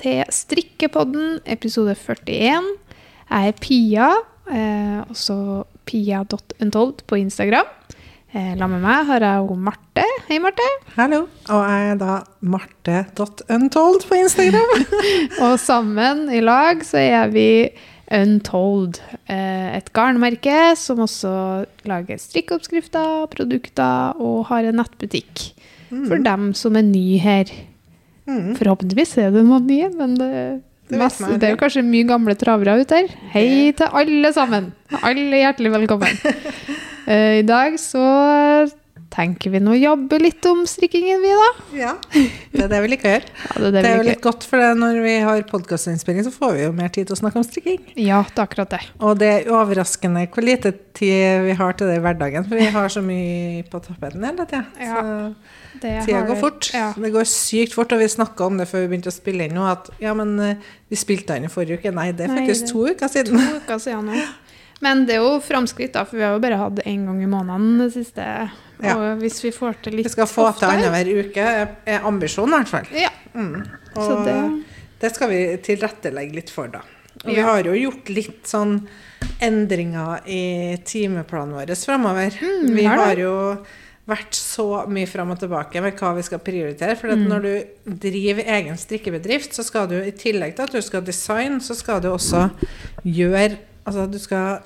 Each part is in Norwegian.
til Strikkepodden, episode 41. Jeg er Pia, eh, også pia.untold på Instagram. Eh, La med meg har jeg jo Marte. Hei, Marte. Hallo. Og jeg er da marte.untold på Instagram. Og sammen i lag så er vi Untold, eh, et garnmerke som også lager strikkeoppskrifter, produkter og har en nettbutikk for dem som er ny her. Mm. Forhåpentligvis er det noen nye, men det, Det mest, det er jo kanskje mye gamle travere ute her. Hei til alle sammen. Alle hjertelig velkommen. Eh, I dag så tenker vi nå jobbe litt om strikkingen, vi da. Ja, det er det vi liker å gjøre. Ja, det er det Det er jo litt godt, for det når vi har podkastinnspilling, så får vi jo mer tid til å snakke om strikking. Ja, det er akkurat det. Og det er overraskende hvor lite tid vi har til det i hverdagen, for vi har så mye på tapeten hele tida. Ja, så Tida går fort. Ja. Det går sykt fort, og vi snakka om det før vi begynte å spille inn nå, at ja, men eh, vi spilte den i forrige uke. Nei, det er Nei, faktisk det- to uker siden. To uker siden nå. Men det er jo framskritt, da, for vi har jo bare hatt én gang i måneden det siste. Ja. Og hvis vi får til litt Vi skal få til oftere- annenhver uke, er- ambisjonen i hvert fall. Ja, Mm. Og det det skal vi tilrettelegge litt for, da. Og vi har jo gjort litt sånn endringer i timeplanen vår framover. Mm, vi har jo vært så mye fram og tilbake med hva vi skal prioritere. For Mm. når du driver egen strikkebedrift, så skal du i tillegg til at du skal designe, så skal du også gjøre Altså du skal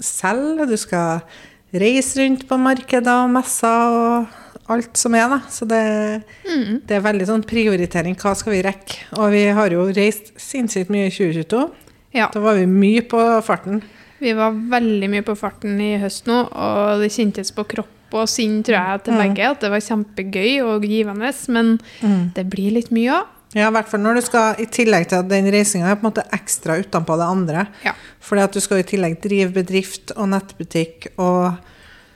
selge, du skal reise rundt på markeder og messer og alt som er, da. Så det, mm, det er veldig sånn prioritering. Hva skal vi rekke? Og vi har jo reist sinnssykt mye i 2022. Ja. Da var vi mye på farten. Vi var veldig mye på farten i høst nå, og det kjentes på kropp og sinn, tror jeg, til Mm. begge, at det var kjempegøy og givende, men det blir litt mye òg. Ja, i hvert fall når du skal, i tillegg til at den reisinga er på en måte ekstra utenpå det andre. Ja. Fordi at du skal i tillegg drive bedrift og nettbutikk og,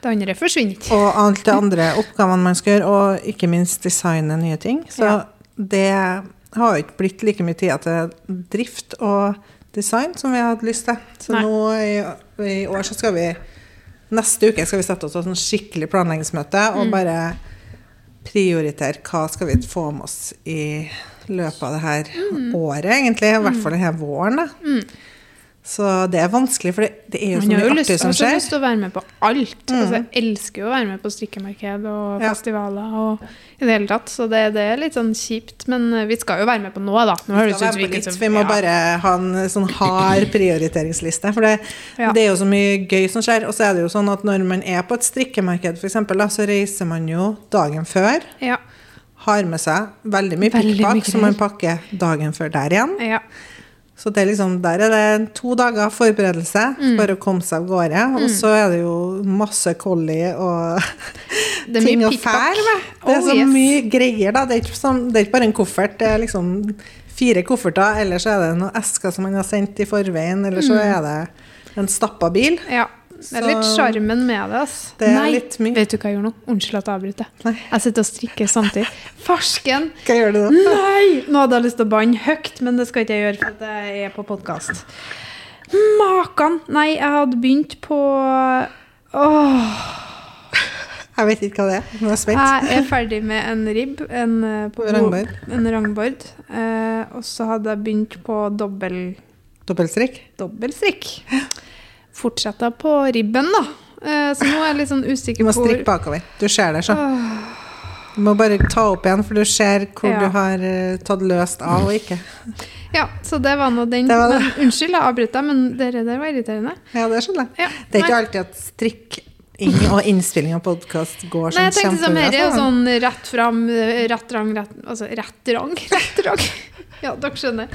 Det andre forsvinner ikke. og alt det andre oppgavene man skal gjøre, og ikke minst designe nye ting. Så Ja. det har jo ikke blitt like mye tid til drift og design som vi hadde lyst til. Så Nei. nå i, i år så skal vi Neste uke skal vi sette oss et sånn skikkelig planleggingsmøte og Mm. bare prioritere hva skal vi få med oss i løpet av det her året, egentlig. I hvert fall denne våren. Mm. Så det er vanskelig, for det, det er jo så mye jo lyst, artig som Man har lyst til å være med på alt. Mm. Altså, jeg elsker jo å være med på strikkemarked og Ja. festivaler og i det hele tatt, så det, det er litt sånn kjipt. Men eh, vi skal jo være med på noe, da. Nå Vi, være litt, så- vi må ja. bare ha en sånn hard prioriteringsliste. For det, Ja. det er jo så mye gøy som skjer. Og så er det jo sånn at når man er på et strikkemarked, eksempel, så reiser man jo dagen før. Ja. Har med seg veldig mye pikkpakk som man pakker dagen før der igjen. ja. Så det er liksom, der er det to dager forberedelse, Mm. bare å komme seg av gårde. Og så er det jo masse collie og ting å fære med. Det er Oh, så yes. mye greier, da. Det er, ikke sånn, det er ikke bare en koffert, det er liksom fire kofferter, eller så er det noen esker som man har sendt i forveien, eller så er det en stappa bil. ja. Det er litt Så- sjarmen med det. ass. Det er Nei, litt mye. vet du hva jeg gjør nå? Unnskyld at jeg avbryter. Nei. Jeg sitter og strikker samtidig. Farsken! Hva gjør du da? Nei! Nå hadde jeg lyst til å banne høyt, men det skal ikke jeg gjøre, for jeg er på podkast. Makan! Nei, jeg hadde begynt på Åh, Jeg vet ikke hva det er. Nå er jeg spent. Jeg er ferdig med en ribb, en, eh, på, Rangbord. en rangbord. Eh, og så hadde jeg begynt på dobbel, Dobbeltstrikk. dobbeltstrikk. Fortsetta på ribben, da. Eh, så nå er jeg litt sånn usikker på Du må strikke bakover. Du ser det, så. Du må bare ta opp igjen, for du ser hvor Ja. du har eh, tatt løst av og ikke. Ja, så det var nå den. Det var det. Men, unnskyld, jeg avbrøt deg, men det der var irriterende. Ja, det skjønner jeg. Ja, Det er ikke alltid at strikking og innspilling av podkast går Nei, sånn jeg tenkte sånn, her er sånn rett fram, eh, rett rang, rett Altså rett rang, rett rang. Ja, dere skjønner.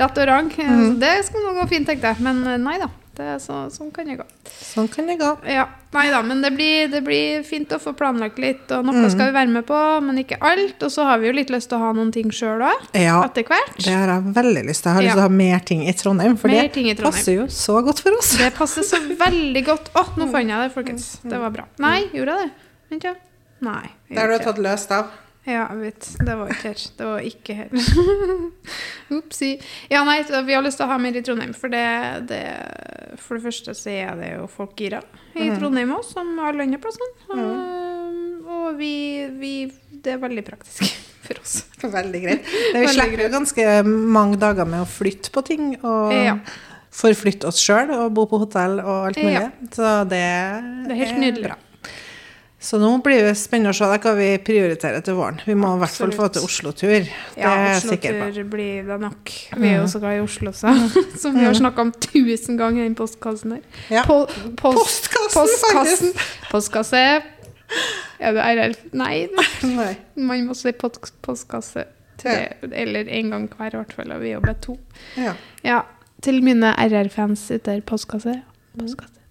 Rett og rang. Mm. Det skulle nå gå fint, tenkte jeg. Men nei da. Det så, sånn kan det gå. Sånn kan det gå. Ja, nei da, men det blir, det blir fint å få planlagt litt, og noe mm. skal vi være med på, men ikke alt. Og så har vi jo litt lyst til å ha noen ting sjøl òg, Ja, etter hvert. det har jeg veldig lyst til. Jeg har Ja. lyst til å ha mer ting i Trondheim, for Mer det Trondheim. passer jo så godt for oss. Det passer så veldig godt. Å, nå fant jeg det, folkens. Det var bra. Nei, gjorde jeg det? Vent, ja. Nei. Det har du tatt løst av. Ja, jeg vet. Det var ikke her. Det var ikke her. Opsi. Ja, nei, vi har lyst til å ha mer i Trondheim, for det, det For det første så er det jo folk gira i Mhm. Trondheim òg, som alle andre plasser. Um, og vi, vi Det er veldig praktisk. for oss. Veldig greit. Det vi slipper jo ganske mange dager med å flytte på ting og Ja. forflytte oss sjøl og bo på hotell og alt mulig. Ja. Så det, Det er helt nydelig. bra. Så nå blir det spennende å se hva vi prioriterer til våren. Vi må i hvert fall få til Oslo-tur. Det Ja, er jeg sikker på. Oslo-tur blir det nok. Vi er jo så glad i Oslo, så. Som vi har snakka om tusen ganger i den postkassen her. Ja. Po post Postkassen, postkassen. Postkasse. Er det RL? Nei, Nei. man må si post postkasse. Til det, eller en gang hver, i hvert fall. Og vi jobber to. Ja. Ja, til mine RR-fans ute der, postkasse. Postkasse, postkasse.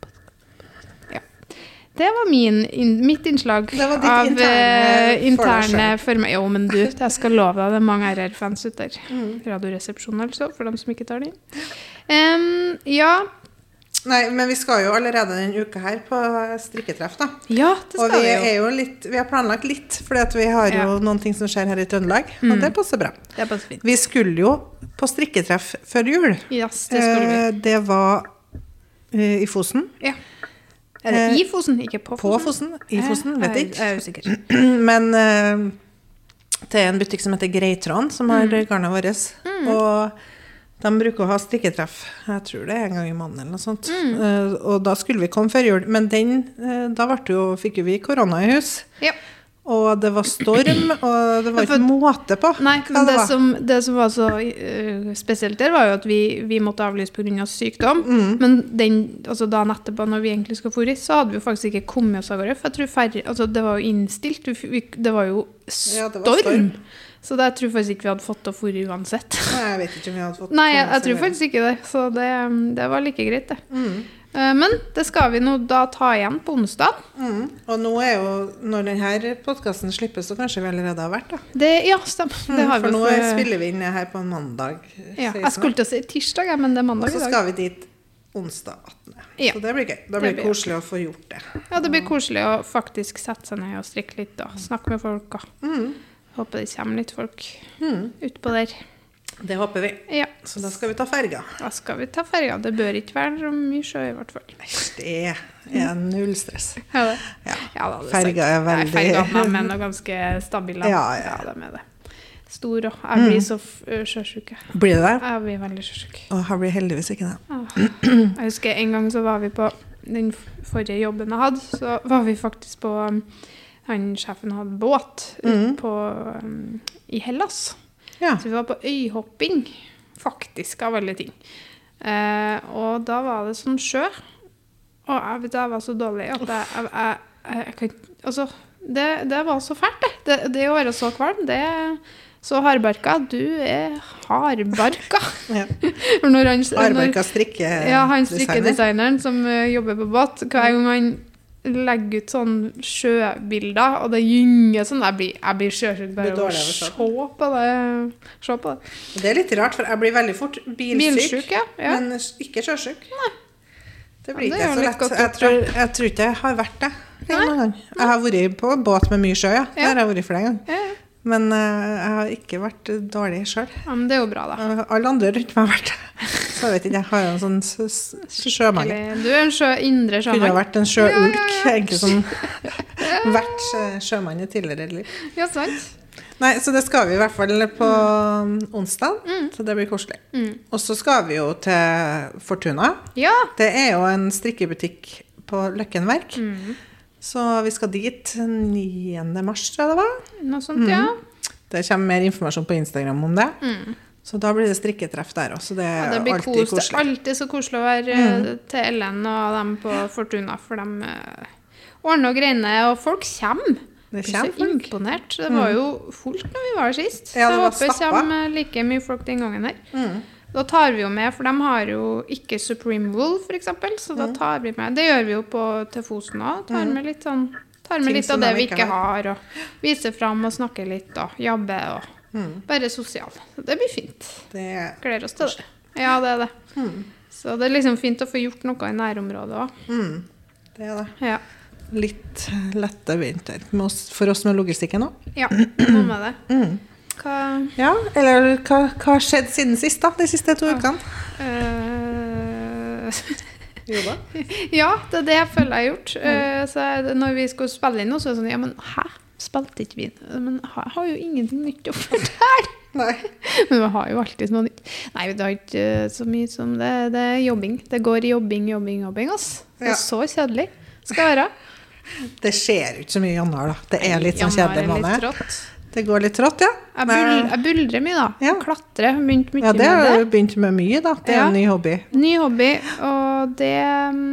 Det var min, in, mitt innslag Det var av interne eh, interne for meg. Jo, men du, jeg skal love deg, det er mange RR-fans ute der. Mm. Radioresepsjonen, altså, for dem som ikke tar den. Um, ja. Nei, men vi skal jo allerede denne uka her på strikketreff, da. ja, det Og skal vi vi jo. er jo litt Vi har planlagt litt, for vi har jo Ja. noen ting som skjer her i Trøndelag. Mm. Og det passer bra. Det passer fint. Vi skulle jo på strikketreff før jul. Yes, det skulle vi. Eh, Det var eh, i Fosen. Ja. Er det eh, i Fosen, ikke på Fosen? På Fosen. I Fosen, vet jeg. ikke. Jeg er usikker. Men eh, det er en butikk som heter Greitran, som har Mm. garnet vårt. Og de bruker å ha strikketreff, jeg tror det er en gang i måneden eller noe sånt. Mm. Uh, og da skulle vi komme før jul, men den, uh, da jo, fikk jo vi korona i hus. Ja. Og det var storm, og det var Ja, ikke måte på Nei, men det det som, det som var så uh, spesielt der, var jo at vi, vi måtte avlyse pga. sykdom. Mm. Men den, altså dagen etterpå, når vi egentlig skulle få så hadde vi jo faktisk ikke kommet oss av gårde. For jeg tror færre, altså det var jo innstilt. Vi, det var jo Ja, storm. det var storm. Så det, jeg tror faktisk ikke vi hadde fått til å fôre uansett. Nei, jeg vet ikke om vi hadde fått Nei, jeg, jeg tror faktisk ikke det. Så det, det var like greit, det. Mm. Eh, Men det skal vi nå da ta igjen på onsdag. Mm. Og nå er jo, når denne podkasten slippes, så kanskje vi allerede har vært, da. Det, ja, stemmer. Det Mm, for vi nå for- spiller vi inn her på en mandag. ja, Jeg skulle til å si tirsdag, men det er mandag i dag. Og så skal vi dit onsdag 18. Ja. Så det blir gøy. Da blir det blir koselig å få gjort det. Ja, det blir koselig å faktisk sette seg ned og strikke litt og snakke med folk. Mm. håper det kommer litt folk Mm. utpå der. Det håper vi. Ja, Så da skal vi ta ferga. da skal vi ta ferga. Det bør ikke være så mye sjø, i hvert fall. Det er null stress. Ja, det. Ja. Ja, da, det Ferga er Nei, veldig fergene er ganske stabile. Ja, ja. de er det. Stor og Jeg blir så f- sjøsjuk. Blir det det? Jeg blir veldig sjøsjuk. Og jeg blir heldigvis ikke det. Jeg husker en gang så var vi på den forrige jobben jeg hadde, så var vi faktisk på um, Han sjefen hadde båt ut Mhm. på, um, i Hellas. Ja. Så vi var på øyhopping, faktisk, av alle ting. Eh, og da var det sånn sjø. Og jeg, vet, jeg var så dårlig at jeg, jeg, jeg, kan Altså, det, det var så fælt, det. det. Det å være så kvalm, det er så hardbarka. Du er hardbarka. ja. hardbarka når han, når, Arbarka strikke ja, han strikkedesigneren som eh, jobber på båt, hver gang han legger ut sånn sjøbilder, og det gynger sånn Jeg blir, jeg blir sjøsjuk bare av å se på det. Det. Det er litt rart, for jeg blir veldig fort bilsyk, bilsyk ja. ja. men ikke sjøsjuk. Det Ja, blir det ikke så lett. godt Jeg tror, jeg tror ikke jeg har vært det. Jeg har vært på båt med mye sjø, ja. Det har jeg vært flere ganger. Men uh, jeg har ikke vært dårlig sjøl. ja, men det er jo bra, da. Alle andre rundt meg har vært det. Så jeg vet ikke, jeg har jo en sånn s- s- sjømage. Eller, du er en sjø, indre Kunne ha vært en sjøulk. Egentlig sånn vært sjømann i tidligere liv. Ja, sant? Nei, så det skal vi i hvert fall på um, onsdag. Så det blir koselig. Mm. Og så skal vi jo til Fortuna. Ja. Det er jo en strikkebutikk på Løkken Verk. Mm. Så vi skal dit 9. mars, tror jeg det var. Noe sånt, ja. Det kommer mer informasjon på Instagram om det. Mm. Så da blir det strikketreff der òg. Så det ja det blir alltid kos. Det er. Mm. alltid så koselig å være mm. til Ellen og dem på Fortuna, for de eh, ordner og greier og folk kommer. Det blir så folk. Mm. imponert. Det var jo fullt når vi var sist. Ja, det jeg håper det kommer like mye folk den gangen her. Mm. Da tar vi jo med, for de har jo ikke Supreme Wool, f.eks., så Mm. da tar vi med Det gjør vi jo på, til Fosen òg. Tar med litt sånn Tar med litt av det vi ikke har, og viser fram og snakker litt og jabber og Mm. Bare sosial. Det blir fint. Det er Gleder oss til det. Ja, det er det. Mm. Så det er liksom fint å få gjort noe i nærområdet òg. mm, det. Er det. Ja. Litt lette vinter for oss med logistikken òg. ja, noe med det. Mm. Hva Ja, eller hva hva har skjedd siden sist, da? De siste to ukene? Uh. Ja, det er det jeg føler jeg har gjort. Eh, så når vi skulle spille inn noe, så er det sånn Ja, men hæ? Spilte ikke vi Men jeg har- jo ingenting nytt å fortelle. Nei. Men vi har jo alltid noe nytt. Nei, det har ikke eh, så mye som det. Det er jobbing. Det går jobbing, jobbing, jobbing. ass. Det Ja. er så kjedelig skal være. Det skjer jo ikke så mye i januar, da. Det er litt sånn kjedelig er litt måned. Det går litt trått, ja. Jeg, bul jeg buldrer mye, da. Ja. Klatrer. Begynt mye Ja, det har med du begynt med mye, da. Det er Ja. en ny hobby. Ny hobby, og det um,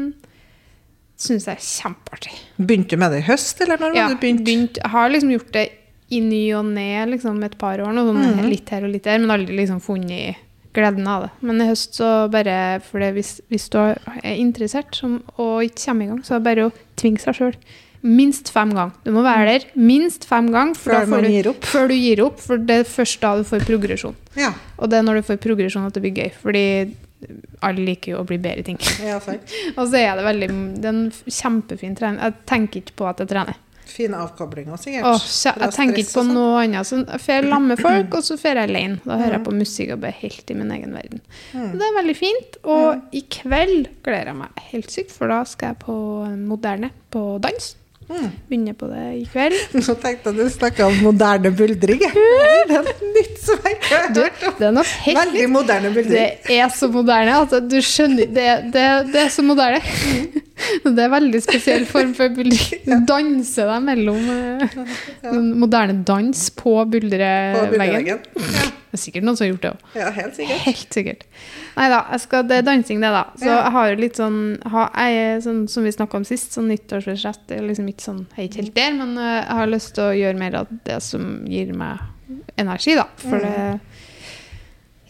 syns jeg er kjempeartig. Begynte du med det i høst, eller når Ja, du begynt? begynt, jeg har liksom gjort det i ny og ne liksom et par år nå, sånn Mhm. litt her og litt der, men aldri liksom funnet gleden av det. Men i høst så bare For det, hvis, hvis du er interessert som, og ikke kommer i gang, så er det bare å tvinge seg sjøl. Minst fem ganger. Du må være der minst fem ganger før, Før du, før du gir opp. For det er først da du får progresjon. Ja. Og det er når du får progresjon at det blir gøy. Fordi alle liker jo å bli bedre i ting. ja. Og så er det veldig Det er en kjempefin trening. Jeg tenker ikke på at jeg trener. Fine avkoblinger, sikkert. Åh, kjæ- jeg tenker ikke på sånn. noe annet. Så jeg fer lamme folk, og så fer jeg alene. Da hører jeg på musikk og blir helt i min egen verden. Mm. Det er veldig fint. Og i kveld gleder jeg meg helt sykt, for da skal jeg på moderne på dans. Mm. Begynner på det i kveld. Nå tenkte jeg du snakka om moderne buldring. Det er et nytt som jeg ikke har hørt om. det er noe helt Veldig moderne buldring. Det er så moderne. Altså, du skjønner Det, det, det er så moderne. Det er veldig spesiell form for buldring. Du danser deg mellom ja. moderne dans på På buldreveggen. buldreveggen. Ja. Det er sikkert noen som har gjort det òg. ja, helt sikkert. Helt sikkert. Nei da, jeg skal, det er dansing, det, da. Så Ja. jeg har jo litt sånn, har, jeg sånn Som vi snakka om sist, sånn nyttårsforsett. Er liksom ikke sånn, ikke helt der, men eh, jeg har lyst til å gjøre mer av det som gir meg energi, da. For Mm. det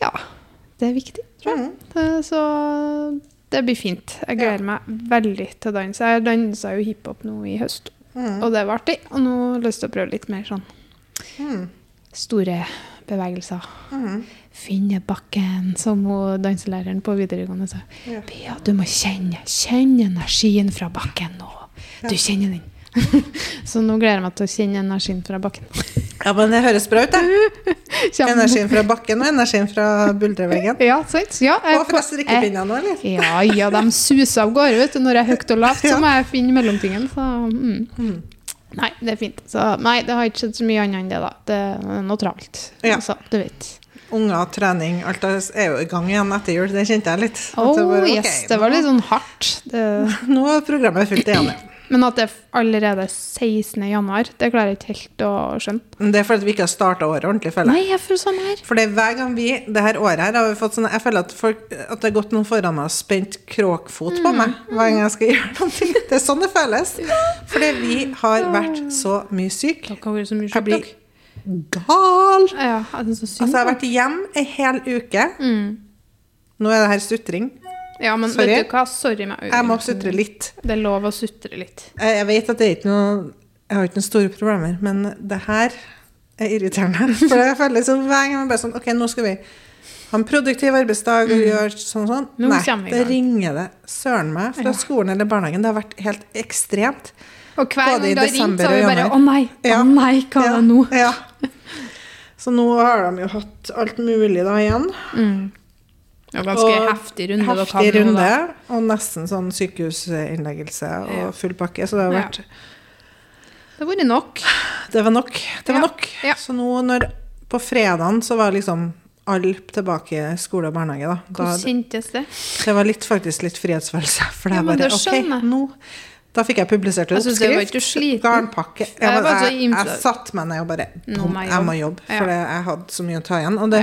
Ja. Det er viktig, tror jeg. Mm. Så det blir fint. Jeg gleder meg veldig til å danse. Jeg dansa jo hiphop nå i høst, Mm. og det var artig. Og nå har jeg lyst til å prøve litt mer sånn Mm. store bevegelser. Mm. Finne bakken, som danselæreren på videregående sa. Ja. Du må kjenne, kjenne energien fra bakken nå. Du kjenner den. Så nå gleder jeg meg til å kjenne energien fra bakken. Ja, men det høres bra ut, det. Energien fra bakken og energien fra buldreveggen. Ja, sant? Ja, Og fra strikkepinner nå, eller? Ja, ja, de suser av gårde, vet du. Når jeg er høyt og lavt, så må jeg finne mellomtingen. Så, mm. Nei, det er fint. Så, nei, det har ikke skjedd så mye annet enn det, da. Det er noe travelt. Ja. Altså, du vet. Unger, trening, alt er jo i gang igjen etter jul. Det kjente jeg litt. Oh, bare, okay, yes, det var litt sånn hardt. Det, Nå er programmet fullt igjen. Men at det er allerede 16. januar, det klarer jeg ikke helt å skjønne. Det er fordi vi ikke har starta året ordentlig, føler jeg. Nei, jeg føler sånn her. For er hver gang vi, det her året her, har vi fått sånn Jeg føler at, folk, at det har gått noen foran meg og spent kråkfot på meg hver gang jeg skal gjøre noe. Det er sånn det føles. Fordi vi har vært så mye syke. Dere har vært så mye Jeg blir gal. Ja. Altså, jeg har vært hjemme ei hel uke. mm. Nå er det her sutring. Ja, men Sorry. vet du hva? Sorry meg. Jeg må sutre litt. Det er lov å sutre litt. Jeg vet at det er ikke noe Jeg har ikke noen store problemer, men det her er irriterende. For jeg føler sånn hver gang jeg bare sånn OK, nå skal vi ha en produktiv arbeidsdag og gjøre sånn og sånn. Mm. Nå Nei, det ringer det søren meg fra Ja. skolen eller barnehagen. Det har vært helt ekstremt. Og hver gang det har ringt, så har vi bare. Å nei, å Ja. nei, hva er det nå? Ja. Så nå har de jo hatt alt mulig da igjen. Mm. Ja, ganske Og heftig runde. dere Heftig hadde runde, da. og nesten sånn sykehusinnleggelse og Ja. full pakke. Så det har Ja. vært Det har vært nok. Det var nok. Det var Ja. nok. Ja. Så nå når På fredagen så var liksom alle tilbake i skole og barnehage, da. da Hvordan kjentes det? det var litt, faktisk litt frihetsfølelse. For det Ja, er bare OK, nå Da fikk jeg publisert en oppskrift. Garnpakke. Jeg Jeg jeg, satte meg ned og bare må jeg må jobbe. For jeg hadde så mye å ta igjen. Og det,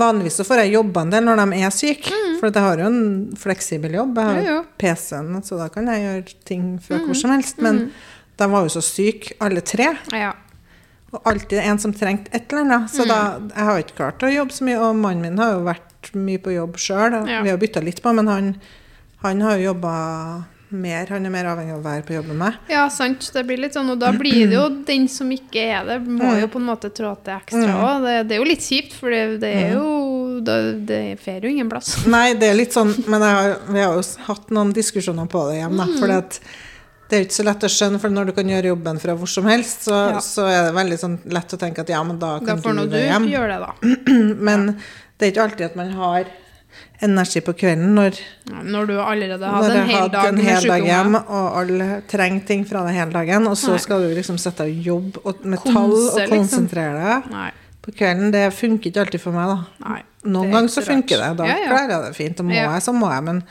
vanligvis så får jeg jobba en del når de er syke. For jeg har jo en fleksibel jobb. Jeg har Mm. Jo. PC-en, så da kan jeg gjøre ting fra Mm. hvor som helst. Men de var jo så syke, alle tre. Ja. Og alltid en som trengte et eller annet. Så da, Mm. jeg har ikke klart å jobbe så mye. Og mannen min har jo vært mye på jobb sjøl. Ja. Vi har bytta litt på, men han, han har jo jobba mer. Han er mer avhengig av å være på jobb med meg. ja, sant. Det blir litt sånn, og da blir det jo den som ikke er det, må jo på en måte trå til ekstra òg. Det, det er jo litt kjipt, for det, det er jo Det, det fer jo ingen plass. Nei, det er litt sånn Men har, vi har jo hatt noen diskusjoner på det hjemme. for Mm. det er jo ikke så lett å skjønne, for når du kan gjøre jobben fra hvor som helst, så, Ja. så er det veldig sånn lett å tenke at ja, men da Da kan da du du det hjem. gjøre det, da. Men det er ikke alltid at man har energi på kvelden når, Når du allerede har hadde en hel dag en hel dag hjem, og alle trenger ting fra deg hele dagen, og så Nei. skal du liksom sette deg og jobbe og, med tall Konse, og liksom. konsentrere deg liksom. på kvelden. Det funker ikke alltid for meg, da. nei. Noen er ganger så så funker det. Da Ja, ja. klarer jeg det fint. Og må Ja. jeg, så må jeg. Men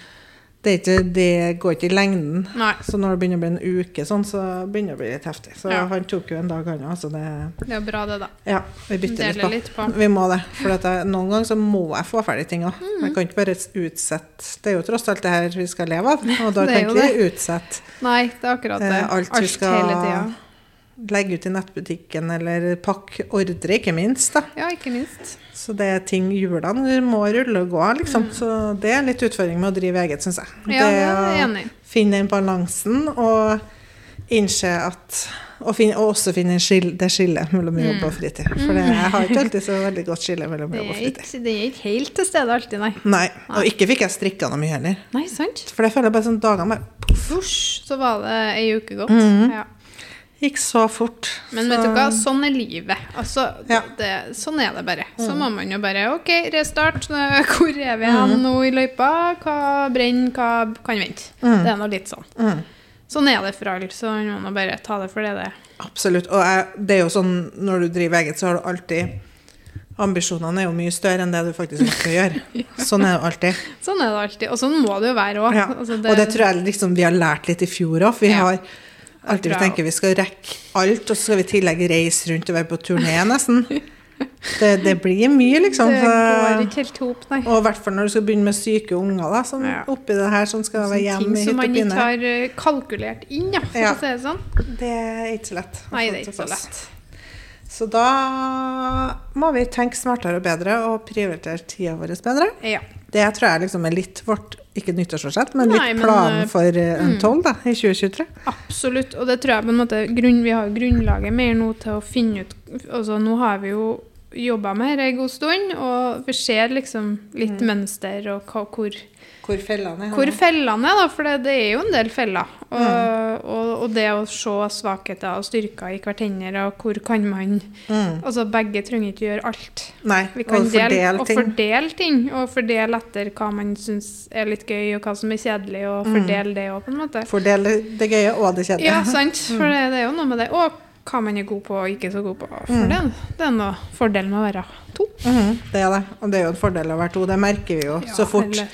det, ikke, det går ikke i lengden. nei. Så når det begynner å bli en uke sånn, så begynner det å bli litt heftig. Så Ja. han tok jo en dag, han òg. Så det Det er bra, det, da. Ja, vi bytter litt på. litt på. Vi må det. For jeg, noen ganger så må jeg få ferdig ting òg. Mm. Jeg kan ikke bare utsette Det er jo tross alt det her vi skal leve av, og da kan ikke vi utsette Nei, det er akkurat det. alt, alt vi skal hele tida. Legge ut i nettbutikken, eller pakke ordre, ikke minst. da. Ja, ikke minst. Så det er ting hjulene må rulle og gå, liksom. Mm. Så det er litt utfordring med å drive eget, syns jeg. Ja, det er å jeg enig i. finne den balansen og innse at og, finne, og også finne en det skillet mellom jobb og fritid. For det, jeg har ikke alltid så veldig godt skille mellom Mm. Jobb og fritid. ikke, det er ikke helt til stede alltid, nei. Nei, og ikke fikk jeg strikka noe mye heller. Nei, sant? For det føler jeg bare sånn dagene bare Fusj, så var det ei uke gått. Mhm. Ja. Gikk så fort. Men så, vet du hva, sånn er livet. Altså, Ja. det, sånn er det bare. Så må man jo bare OK, restart. Hvor er vi hen nå i løypa? Hva brenner? Hva kan vente? Mm. Det er nå litt sånn. Mm, Sånn er det for alle, så man må bare ta det for det det er. absolutt. Og jeg, det er jo sånn når du driver eget, så har du alltid Ambisjonene er jo mye større enn det du faktisk ønsker å gjøre. Sånn er det alltid. Sånn er det alltid. Og sånn må det jo være òg. Ja. Og det tror jeg liksom vi har lært litt i fjor òg. Vi Ja. har alltid vi tenker vi skal rekke alt, og så skal vi i tillegg reise rundt og være på turné, nesten. Det, det blir mye, liksom. Det går ikke helt hop, nei. og i hvert fall når du skal begynne med syke unger, da, som Ja. oppi det her som skal være Sånne hjemme ting som man ikke har eh, kalkulert inn, ja, for Ja. å si det sånn. Det er ikke så lett. Nei, det er ikke så lett. Så da må vi tenke smartere og bedre og prioritere tida vår bedre. Ja. Det tror jeg liksom er litt vårt, ikke nyttårsforsett, men Nei, litt men, planen eh, for uh, mm. Da, i 2023. Absolutt, og det tror jeg på en måte grunn, Vi har grunnlaget mer nå til å finne ut altså Nå har vi jo jobba med dette en god stund, og vi ser liksom litt mønster og hva, hvor, Hvor fellene er. hvor fellene er, da, for det, det er jo en del feller. Og, Mm. og, og det å se svakheter og styrker i hverandre, og hvor kan man Mm. Altså begge trenger ikke gjøre alt. Nei, Vi kan og dele, fordele og ting. fordele ting, og fordele etter hva man syns er litt gøy, og hva som er kjedelig, og Mm. fordele det òg, på en måte. Fordele det gøye og det kjedelige. Ja, sant. For det, det er jo noe med det. Og hva man er god på og ikke så god på. For Mm. det, det er noe fordel med å være to. Mhm, det er det. Og det er jo en fordel å være to. Det merker vi jo så fort. Når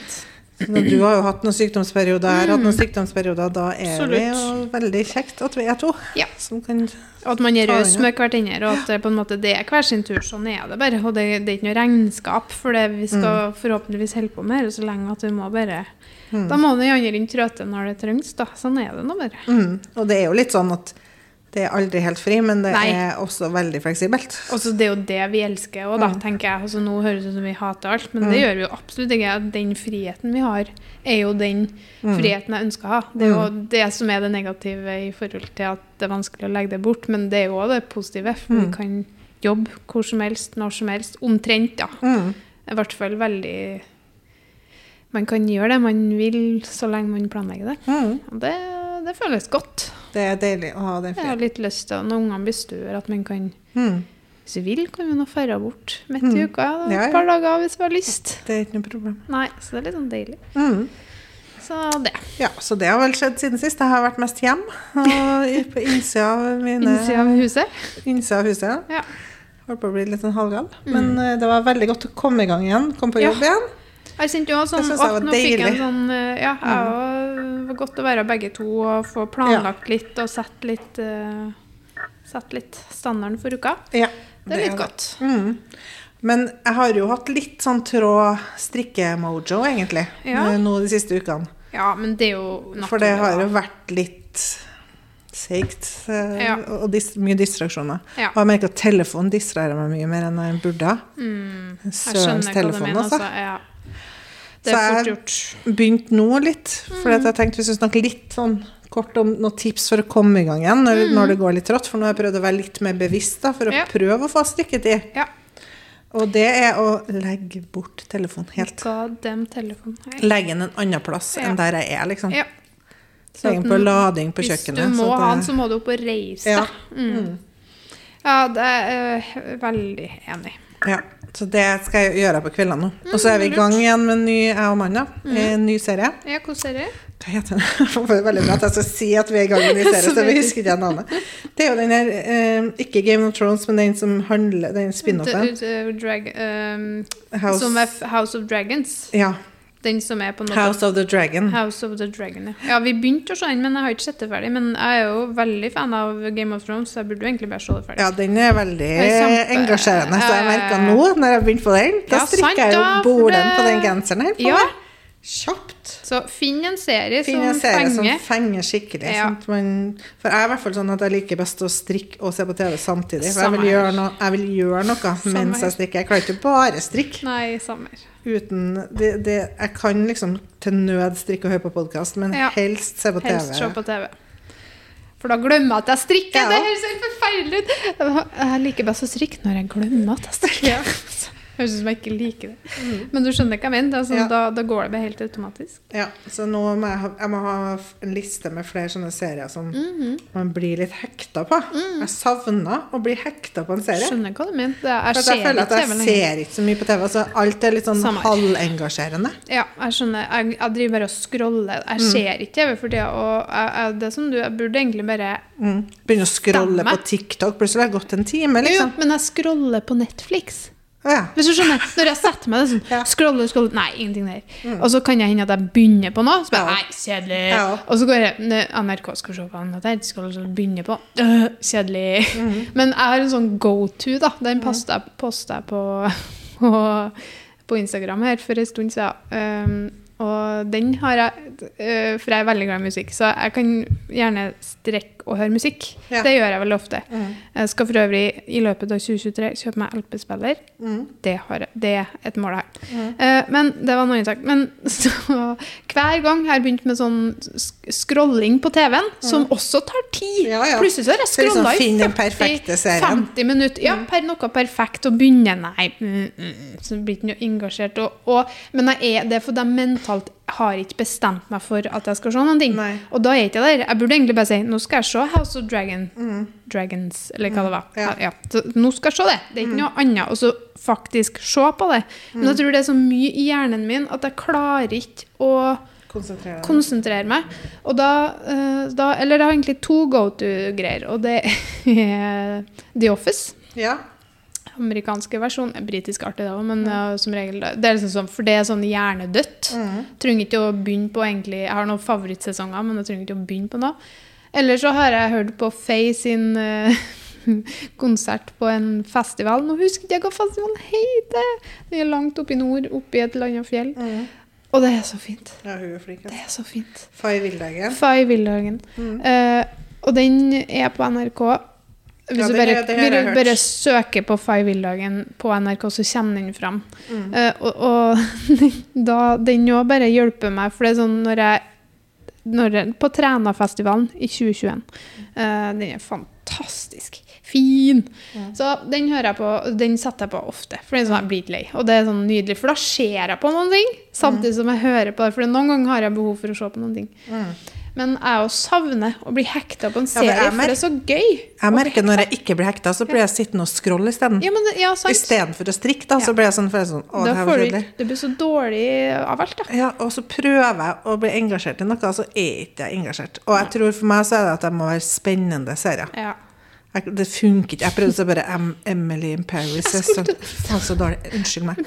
du har jo hatt noen sykdomsperioder, jeg har hatt noen sykdomsperioder, da er Absolutt. det jo veldig kjekt at vi er to. Ja. Som kan Og at man er raus med hverandre, og at det på en måte det er hver sin tur. Sånn er det bare. Og det, det er ikke noe regnskap for det vi skal forhåpentligvis holde på med, så lenge at vi må bare mm. Da må den andre inn trøte når det trengs, da. Sånn er det nå bare. Mm. Og det er jo litt sånn at det er aldri helt fri, men det Nei. er også veldig fleksibelt. Og så det er jo det vi elsker òg, da, Mm. tenker jeg. Altså, nå høres det ut som vi hater alt, men det gjør vi jo absolutt ikke. Den friheten vi har, er jo den Mm. friheten jeg ønsker å ha. Det er jo det som er det negative i forhold til at det er vanskelig å legge det bort, men det er jo også det positive. For Mm. vi kan jobbe hvor som helst, når som helst. Omtrent, da. Mm. I hvert fall veldig Man kan gjøre det man vil, så lenge man planlegger det. Mm. Og det, det føles godt. Det er deilig å ha den Jeg har litt lyst til, når ungene blir større, at man kan Mm. hvis vi vil, kan vi nå dra bort midt i Mm. uka. et Ja, ja. Par dager hvis vi har lyst. Det er ikke noe problem. Nei, så det er litt sånn deilig. Mm. Så det. Ja, så det har vel skjedd siden sist. Jeg har vært mest hjem. Og på innsida av mine Innsida av huset. innsida av huset. Ja. Holdt på å bli litt sånn halvgal. Men eh, det var veldig godt å komme i gang igjen. Komme på Ja. jobb igjen. Jeg kjente Det sånn at var deilig. fikk jeg en sånn eh, Ja, jeg òg var godt å være begge to og få planlagt litt og sette litt uh, Sette litt standarden for uka. Ja, Det er litt er godt. Mm. Men jeg har jo hatt litt sånn tråd strikkemojo, egentlig, Ja. eh, nå de siste ukene. Ja, men det er jo naturlig. For det har jo vært litt seigt. eh, Ja. Og dis mye distraksjoner. Ja. Og jeg merker at telefonen distraherer meg mye mer enn jeg burde. Mm, jeg Sørens skjønner du telefon. Altså. Ja. Det Så er fort jeg- begynte Begynt nå litt, for Mm. jeg tenkte vi skulle snakke litt sånn kort om noen tips for å komme i gang igjen når, når det går litt rått. For nå har jeg prøvd å være litt mer bevisst da, for å Mm. Ja. prøve å få strikketid. Ja. Og det er å legge bort telefonen helt. God damn telefon. Legge den en annen plass Ja. enn der jeg er, liksom. Ja. Legge den på lading på Hvis kjøkkenet. du må så ha den, så må du opp og reise Ja. Mm. Ja, det er jeg veldig enig. Ja. Så det skal jeg gjøre på kveldene nå. Og så er vi i gang igjen med en ny, jeg og Amanda, en ny serie. Ja, hvordan serie? Hva heter den? Det er veldig bra at jeg skal si at vi er i gang med en ny serie, så vi husker ikke navnet. Det er jo den her, eh, ikke Game of Thrones, men den som handler, den spin-offen. Um, House, Som er House of Dragons. ja, Den som er på noe House of the Dragon. House of the Dragon, ja. ja. Vi begynte å se den, men jeg har ikke sett det ferdig. Men jeg er jo veldig fan av Game of Thrones, så jeg burde jo egentlig bare se det ferdig. Ja, den er veldig kjempe- engasjerende. Så jeg ja, merka nå, når jeg begynte på den, da Ja, strikker jeg jo bolen på den genseren her. på Ja. meg. Kjapt. Så finn en serie Finn en som serie som fenger. fenger skikkelig. Ja. Sånn man, for jeg er i hvert fall sånn at jeg liker best å strikke og se på TV samtidig. For jeg vil gjøre jeg vil gjøre noe mens jeg strikker. Jeg klarer ikke bare strikke. Nei, samme. Uten det, det, Jeg kan liksom til nød strikke og høre på podkast, men Ja. helst se på TV. Helst se på TV. For da glemmer jeg at jeg strikker. Ja. Det høres helt forferdelig ut. Jeg liker best å strikke når jeg glemmer at jeg strikker. Høres ut som jeg ikke liker det. Men du skjønner hva jeg mener? Er sånn, Ja. da, da går det bare helt automatisk. Ja, så nå må jeg, ha, jeg må ha en liste med flere sånne serier som Mhm. man blir litt hekta på. Jeg savner å bli hekta på en serie. Skjønner hva du mener. Jeg jeg føler at jeg ser ikke så mye på TV. Altså, alt er litt sånn Samme halvengasjerende. Ja, jeg skjønner. Jeg, jeg driver bare og scroller. Jeg Mm. ser ikke TV for tida. Og jeg, det som du, jeg burde egentlig bare Mm. Begynner å scrolle Stemme. på TikTok. Plutselig har det gått en time, Jo, Ja, men jeg scroller på Netflix. Ja. Hvis du skjønner, Når jeg setter meg sånn, Ja. scroller, scroller Nei, ingenting der. Og så kan jeg hende at jeg begynner på noe. Så bare, Ja. nei, kjedelig. Ja. Og så går jeg NRK skal se på der. Scroller, så begynner på øh, Kjedelig. Men jeg har en sånn go to, da. Den jeg, posta jeg på, på, på Instagram her for en stund siden. Um, og den har jeg uh, For jeg er veldig glad i musikk, så jeg kan gjerne strekke og høre musikk. Ja. Det gjør jeg veldig ofte. Mm. Jeg skal for øvrig i løpet av 2023 kjøpe meg LP-spiller. Mm. Det, det er et mål jeg har. Uh, men det var noe annen sak. Men så, hver gang har jeg begynt med sånn scrolling på TV-en, som også tar tid. Mm. Ja, ja. Plutselig så har jeg liksom scrolla i finne 40, 50 minutter. Ja, per noe perfekt å begynne. Nei, mm, mm, så blir ikke noe engasjert. Og, og, men jeg er, det er fordi jeg mentalt har ikke bestemt meg for at jeg skal se noen ting. Nei. Og da er jeg ikke der. Jeg burde egentlig bare si nå skal jeg se House of Dragon. Dragons, eller hva det var. Mm. Ja. Mm. Ja. Så nå skal jeg se det. Det er ikke noe annet. Og så faktisk se på det. Men jeg tror det er så mye i hjernen min at jeg klarer ikke å Konsentrere konsentrere meg. Og da, eh, da Eller jeg har egentlig to go to-greier, og det er The Office. Ja. Amerikanske versjon. Britisk artig, det òg, men eh, som regel det er liksom sånn, For det er sånn hjernedødt. Mm. Trenger ikke å begynne på egentlig Jeg har noen favorittsesonger, men jeg trenger ikke å begynne på noe. Eller så har jeg hørt på Faye sin uh, konsert på en festival. Nå husker jeg ikke hva festivalen heter! Den er langt oppe i nord, oppe i et eller annet fjell. Mm. Og det er så fint. ja, hun er flink. Det er så fint. Fay Vildhagen. Mm. Uh, og den er på NRK. Hvis Ja, du bare, det, det bare, søker på Five-Will-dagen på NRK, så kommer den fram. Mm. Uh, og og da, den òg bare hjelper meg, for det er sånn når jeg når jeg, På Trænafestivalen i 2021. Uh, den er fantastisk fin. Så den hører jeg på, den setter jeg på ofte, for den sånn, jeg blir ikke lei. Og det er sånn nydelig, for da ser jeg på noen ting, samtidig som jeg hører på det. For noen ganger har jeg behov for å se på noen ting. Mm. Men jeg òg savner å bli hekta på en Ja, for serie, jeg for det er så gøy. Jeg merker når jeg ikke blir hekta, så blir jeg sittende og scrolle isteden. Ja, men ja. Istedenfor å strikke, da, så blir jeg sånn, for jeg sånn Å, det her var du kjedelig. ikke- blir så dårlig av alt, da. Ja, og så prøver jeg å bli engasjert i noe, så er ikke jeg engasjert. Og jeg tror for meg så er det at det må være spennende serier. Ja. Jeg, det funker ikke. Jeg prøvde så bare Emily in Paris. Jeg så, faen, så dårlig. Unnskyld meg.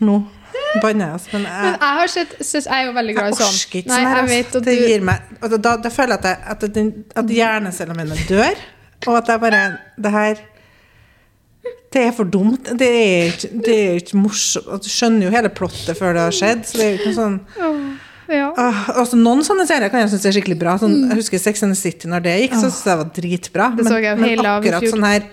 Nå banner jeg, altså. Men Men jeg, jeg har sett synes Jeg er jo veldig glad i sånn. orker ikke Nei, sånn her. jeg vet altså. at Det du gir meg da, da, da føler jeg at, jeg, at, den, at hjernecellene mine dør, og at jeg bare Det her det er for dumt. Det er ikke, det er ikke morsomt. Du skjønner jo hele plottet før det har skjedd. Så det er jo ikke noe sånn Ja. Uh, altså Noen sånne serier kan jeg synes er skikkelig bra. Sånn, jeg husker Sex and the City når det gikk, så syntes jeg det var dritbra. Det men, men akkurat sånn her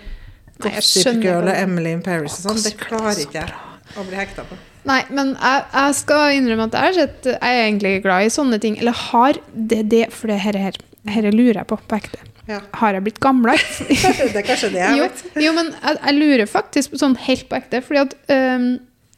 Gossip Girl og. Emily in Paris og sånn, det er klarer ikke jeg å bli hekta på. Nei, men jeg, jeg skal innrømme at jeg sett Jeg er egentlig glad i sånne ting. Eller har det det For det her, her, her lurer jeg på på ekte. Ja. Har jeg blitt gamlere? Det er kanskje det jeg jo, vet. jo, men jeg, jeg lurer faktisk sånn helt på ekte. Fordi at øhm,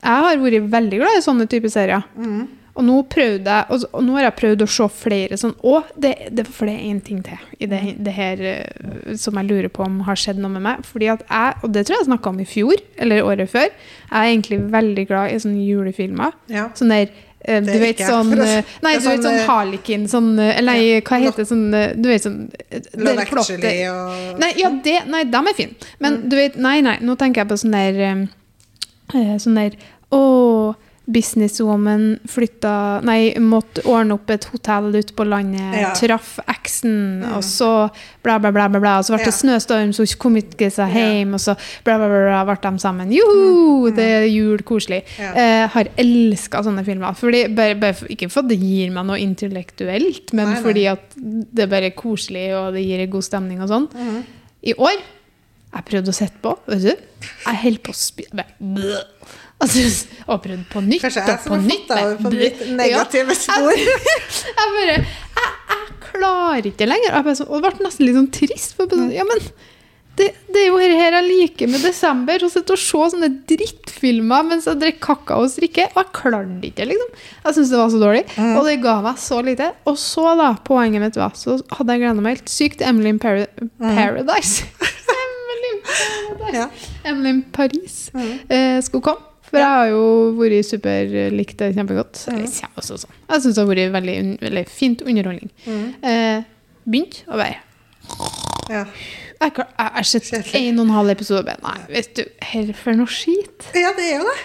jeg har vært veldig glad i sånne typer serier. Mm. Og nå prøvde og, og nå har jeg prøvd å se flere sånn Å, det, det, for det er én ting til i det, det her eh, som jeg lurer på om har skjedd noe med meg. Fordi at jeg, og det tror jeg jeg snakka om i fjor, eller året før, jeg er egentlig veldig glad i sånne julefilmer. Ja. Sånn der eh, du er vet sånn eh, Nei, er du vet sånn, sånn eh, Harlekin sånn eh, Eller nei, hva heter det sånn eh, Du vet sånn eh, det Love Actually og Nei, ja, det, nei, dem er fine. Men Mm. du vet, nei, nei, nå tenker jeg på sånn der eh, eh, Sånn der Å, businesswoman flytta Nei, måtte ordne opp et hotell ute på landet, Ja. traff eksen, og så bla, bla, bla, bla, bla. Og så ble det Ja. snøstorm, så hun kom ikke seg hjem, og så bla, bla, bla, ble de sammen. Joho! Det er jul, koselig. Ja. Eh, har elska sånne filmer. Fordi, bare, bare, ikke fordi det gir meg noe intellektuelt, men Nei, nei. fordi at det er bare koselig, og det gir en god stemning og sånn. Mm. I år jeg prøvde å sette på, vet du. Jeg holder på å spy... Altså, og prøvd på nytt Kanskje jeg og på nytt. over på mitt negative Ja, jeg, jeg bare jeg, jeg klarer ikke lenger. Og, jeg det ble nesten litt sånn trist. For sånn, ja, men det, det er jo her, her jeg liker med desember. Å sitte og se sånne drittfilmer mens jeg drikker kakao og strikker. Og jeg klarte ikke, liksom. Jeg syntes det var så dårlig. Mm. Og det ga meg så lite. Og så, da, poenget mitt var, så hadde jeg gleda meg helt sykt til Emily in Para Paradise. Emily in Paradise. Ja. Emily in Paris mm. eh, skulle komme. For jeg har jo vært superlikt det kjempegodt. Mm. Jeg også sånn. Jeg syns det har vært veldig, veldig fint underholdning. Mm. Eh, begynt å være Ja. Jeg har sett en og en halv episode og bare Nei, vet du, her for noe skit. ja, det er jo det.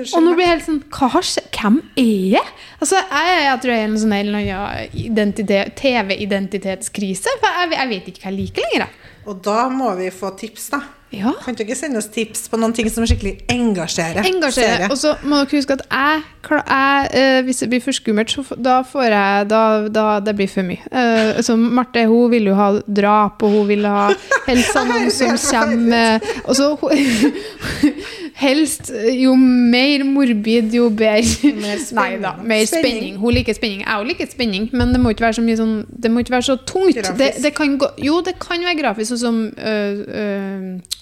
Unnskyld Og nå blir jeg helt sånn Hva har skjedd? Hvem er jeg? Altså, jeg, jeg tror jeg er en sånn annen TV-identitetskrise. For jeg, jeg vet ikke hva jeg liker lenger. Og da må vi få tips, da. Ja. Kan dere ikke sende oss tips på noen ting som skikkelig engasjerer? Engasjere. Og så må dere huske at jeg, jeg eh, Hvis det blir for skummelt, så da får jeg Da, da det blir for mye. Uh, så Marte hun vil jo ha drap, og hun vil ha helst noen som kommer Og så Helst jo mer morbid, jo bedre. Mer. Nei da, mer Spenning. spenning. Hun liker spenning. Jeg òg liker spenning, men det må ikke være så mye sånn Det må ikke være så tungt. Det, det kan gå, jo, det kan være grafisk, sånn som øh, øh,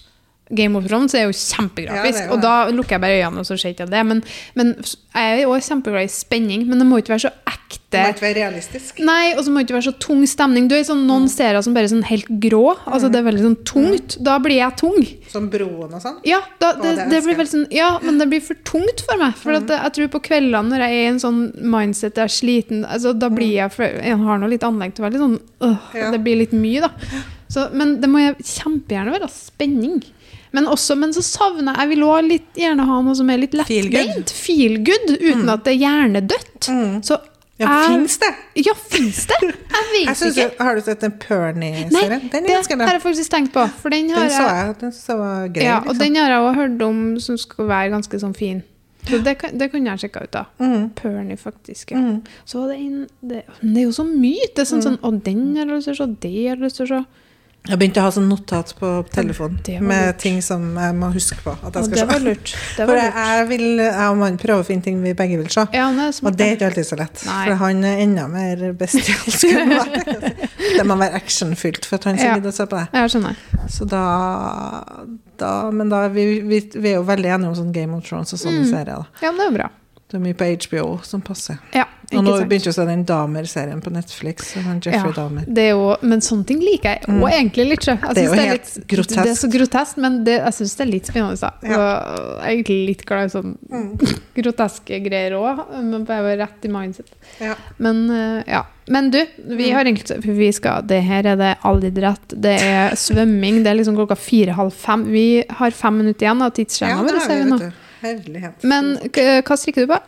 Game of Thrones er jo kjempegrafisk, Ja, og da lukker jeg bare øynene, og så ser jeg det. Men, men jeg er også kjempeglad i spenning, men det må ikke være så ekte. Det må ikke være realistisk. Nei, og så må det ikke være så tung stemning. Du er sånn, Noen serier som bare er sånn helt grå. Altså Det er veldig sånn tungt. Da blir jeg tung. Som Broen og sånn. Ja, da, det, det det blir veldig sånn, ja, men det blir for tungt for meg. For at jeg tror på kveldene når jeg er i en sånn mindset, jeg er sliten altså, Da blir jeg for, Jeg har nå litt anlegg til å være litt sånn øh, Ja. Det blir litt mye, da. Så, men det må jeg kjempegjerne være spenning. Men, også, men så savner jeg Jeg vil også litt gjerne ha noe som er litt Feel good. lettbeint. Feel good, uten at det er hjernedødt. Mm. Så Ja, fins det? Ja, fins det? Jeg vet Jeg synes, Du, har du sett den Pernie-serien? Den det har jeg faktisk tenkt på. Den har Den så jeg. Den så var grei. Ja, og liksom. den har jeg også hørt om som skulle være ganske sånn fin. Så det, det kunne jeg sjekka ut, da. Mm. Pernie, faktisk. Ja. Mm. Så det en det, det er jo så mye! Det er sånn, sånn Å, den har jeg lyst til å se, det har jeg lyst til å se. Jeg begynte å ha sånn notat på telefonen med ting som jeg må huske på at jeg skal det var lurt. Det For jeg, jeg vil, jeg og mannen prøver å finne ting vi begge vil se. Ja, Og det er ikke alltid så lett. Nei. For han er enda mer bestialsk enn meg. Det må være actionfylt for at han skal gidde å se på det. Jeg skjønner. Så da, da Men da vi, vi, vi er jo veldig enige om sånn Game of Thrones og sånne Mm. serier. da. Ja, men det er jo bra. Det er mye på HBO som passer. Ja, Og nå sant. begynte jo den Damer-serien på Netflix. Jeffrey Ja, Damer. det er jo, men sånne ting liker jeg Mm. egentlig litt. Jeg Det er jo helt litt, grotesk. Det er så grotesk, men det, jeg syns det er litt spennende. Ja. Jeg er egentlig litt glad i sånn Mm. groteske greier òg, men bare rett i mindset. Ja. Men eh, ja. Men du, vi Mm. har egentlig vi skal, det her er det allidrett, det er svømming, det er liksom klokka fire-halv fem. Vi har fem minutter igjen av tidsskjemaet ja, vårt. Herlighet. Men hva strikker du på?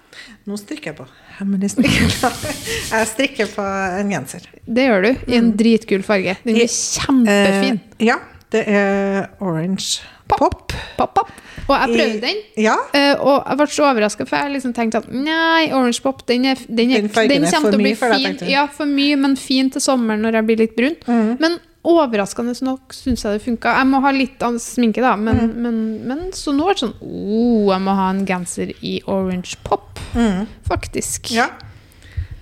Nå strikker jeg på. Hemmelig strikker. Jeg strikker på en genser. Det gjør du, i en dritkul farge. Den blir kjempefin. Eh, ja, det er orange pop. Pop, pop. Og jeg prøvde den. Ja. eh, og jeg ble så overraska, for jeg liksom tenkte at nei, Orange Pop den, er, den, er, Den den er kommer til å bli fin. Ja, for mye, men fin til sommeren når jeg blir litt brun. Mm. Men overraskende nok syns jeg det funka. Jeg må ha litt av sminke, da, men, Mm. men, men så nå er det sånn oh, jeg må ha en genser i orange pop, mm. faktisk. Ja.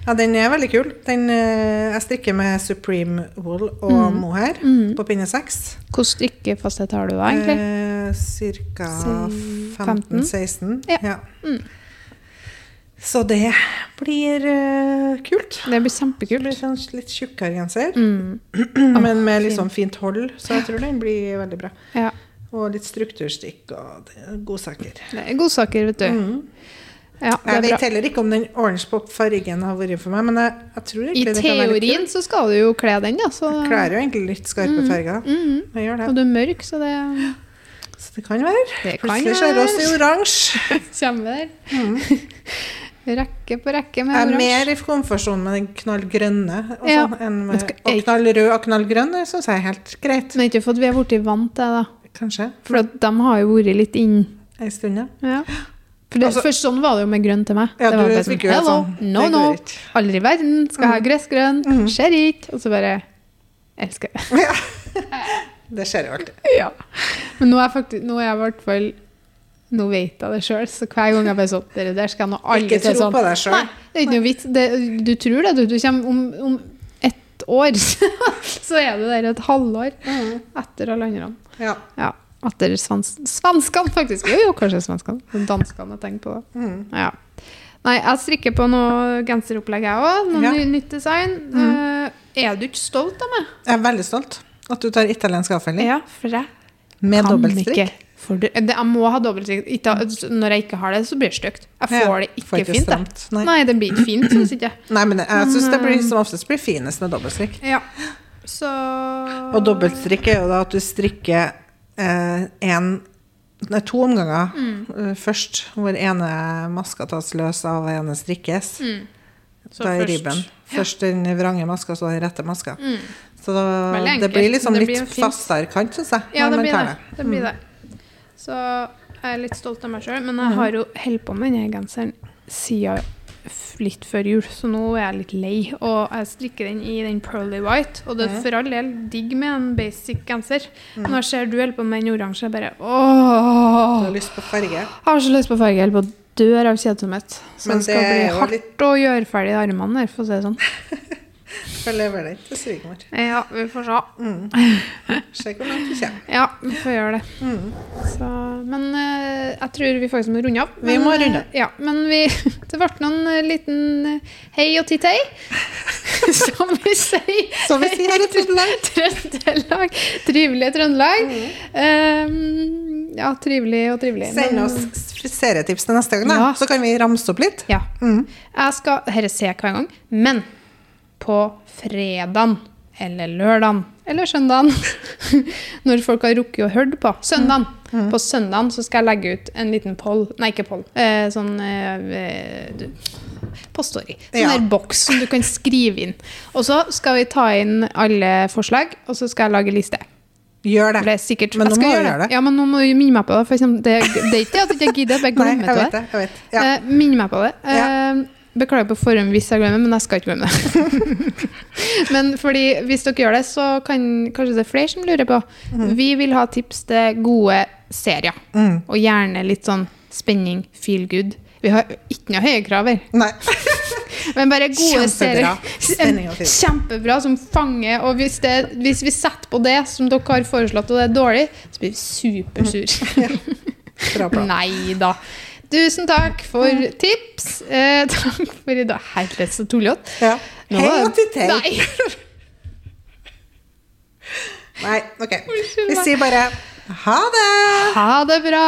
ja, den er veldig kul. Den, eh, jeg strikker med Supreme Wool og Mm. mohair Mm. på pinne 6. Hvordan strikkefasthet har du da, egentlig? Eh, Ca. 15? 15-16. Ja. Ja. Mm. Så det blir uh, kult. Det blir Det kjempekult. blir sånn litt tjukkere genser, Mm. men med litt sånn fint hold, så jeg tror den blir veldig bra. Ja. Og litt strukturstikk og det er godsaker. Er godsaker, vet du. Mm. Ja, det Jeg vet heller ikke om den orange pop-fargen har vært for meg, men jeg, jeg tror I det teorien så skal du jo kle den, ja. Så, Klær jo egentlig litt skarpe farger. Mm. Jeg gjør Og du er mørk, så det Så det kan være. Det kan Plutselig vi oss i oransje. kommer der. rekke på rekke med Jeg er mer i komfortsonen med den knallgrønne og, Ja. sånn, enn med, og knallrød og knallgrønn. Det syns jeg er helt greit. Men ikke for at vi har blitt vant til det, da. Kanskje. For de har jo vært litt inn. Ei stund, ja. Ja. For det, Altså- først sånn var det jo med grønn til meg. Ja, det var bare sånn, Hello, sånn, no, no. Aldri i verden skal ha gressgrønn. Mhm. Skjer ikke. Og så bare Elsker det. ja. Det skjer jo alltid. ja. Men nå er, faktisk, nå er jeg i hvert fall Nå vet jeg det sjøl, så hver gang jeg bare sånn Det der skal jeg nå aldri Ikke tro sånn. på deg sjøl. Nei, det er ikke noe vits. Det, du tror det, du. Du kommer om, om ett år, så er du der et halvår Mhm. etter alle andre. Ja. Ja. Etter svans svenskene, faktisk. Jo, jo, kanskje svenskene. Danskene jeg tenker på. Mhm. Ja. Nei, jeg strikker på noe genseropplegg, jeg òg. Noe Ja. nytt design. Eh, er du ikke stolt av meg? Jeg er veldig stolt at du tar italiensk avfelling Ja, for jeg med kan dobbeltstrikk. ikke. For det, jeg må ha dobbeltsikt. Når jeg ikke har det, så blir det stygt. Jeg får Ja, det får ikke ikke fint. stramt. Nei. Nei. det blir ikke fint, syns jeg. Nei, men jeg syns det blir som oftest blir finest med dobbeltstrikk. Ja. Så Og dobbeltstrikk er jo da at du strikker eh, en Nei, to omganger Mm. eh, først, hvor ene maska tas løs av ene strikkes. Mm. Så da er ribben. Først den vrange maska, så den rette maska. Mm. Så da, det blir liksom Det blir litt fastere kant, syns jeg. Ja, det blir det. det, blir det. Så jeg er litt stolt av meg sjøl, men jeg har jo holdt på med denne genseren siden litt før jul, så nå er jeg litt lei. Og jeg strikker den i den pearly white, og det er for all del digg med en basic genser. Når jeg ser du holder på med den oransje, jeg bare Du har lyst på farge. Jeg har så lyst på farge, jeg holder på å dø av kjedsomhet. Så det skal bli hardt litt- å gjøre ferdig armene der, for å si det sånn. Får levere den til svigermor. Ja, vi får se. Mm. Se hvor langt kommer. Ja, vi får gjøre det. Mm. Så, men eh, jeg tror vi faktisk må runde av. Vi må eh, runde av. Ja, men vi, det ble noen eh, liten eh, hei og titt-hei, som vi sier. Som vi sier her i Trøndelag. Trøndelag. Trivelig Trøndelag. Um, ja, trivelig og trivelig. Send oss serietips til neste gang, da. Ja. så kan vi ramse opp litt. Ja. Mm. Jeg skal Dette ser jeg hver gang, men på fredagen eller lørdagen eller søndagen, når folk har rukket å høre på søndagen, Mm. på søndagen så skal jeg legge ut en liten poll, nei ikke poll, eh, sånn eh, du, på Story. Sånn Ja. der boks som du kan skrive inn. Og så skal vi ta inn alle forslag, og så skal jeg lage liste. Gjør det. det er sikkert, Men nå må du gjøre det. det. Ja, men nå må du minne meg på det. For eksempel, det, det er ikke at jeg ikke gidder, jeg bare Nei, glemmer jeg til vet det. det. Jeg vet. Ja. Eh, Minn meg på det. Eh, Beklager på forhånd hvis jeg glemmer, men jeg skal ikke glemme det. men fordi hvis dere gjør det, så kan kanskje det er flere som lurer på. Vi vil ha tips til gode serier. Mm. Og gjerne litt sånn spenning, feel good. Vi har ikke noe høye krav her, Nei. men bare gode Kjempebra. serier. Kjempebra, som fanger. Og hvis, det, hvis vi setter på det som dere har foreslått, og det er dårlig, så blir vi supersur. Bra plan. Nei da. Tusen takk for tips. Eh, takk for i dag. Herlighet, så tullete. Ja. Hei og titt hei. Nei. Nei, ok. Vi sier bare ha det! Ha det bra.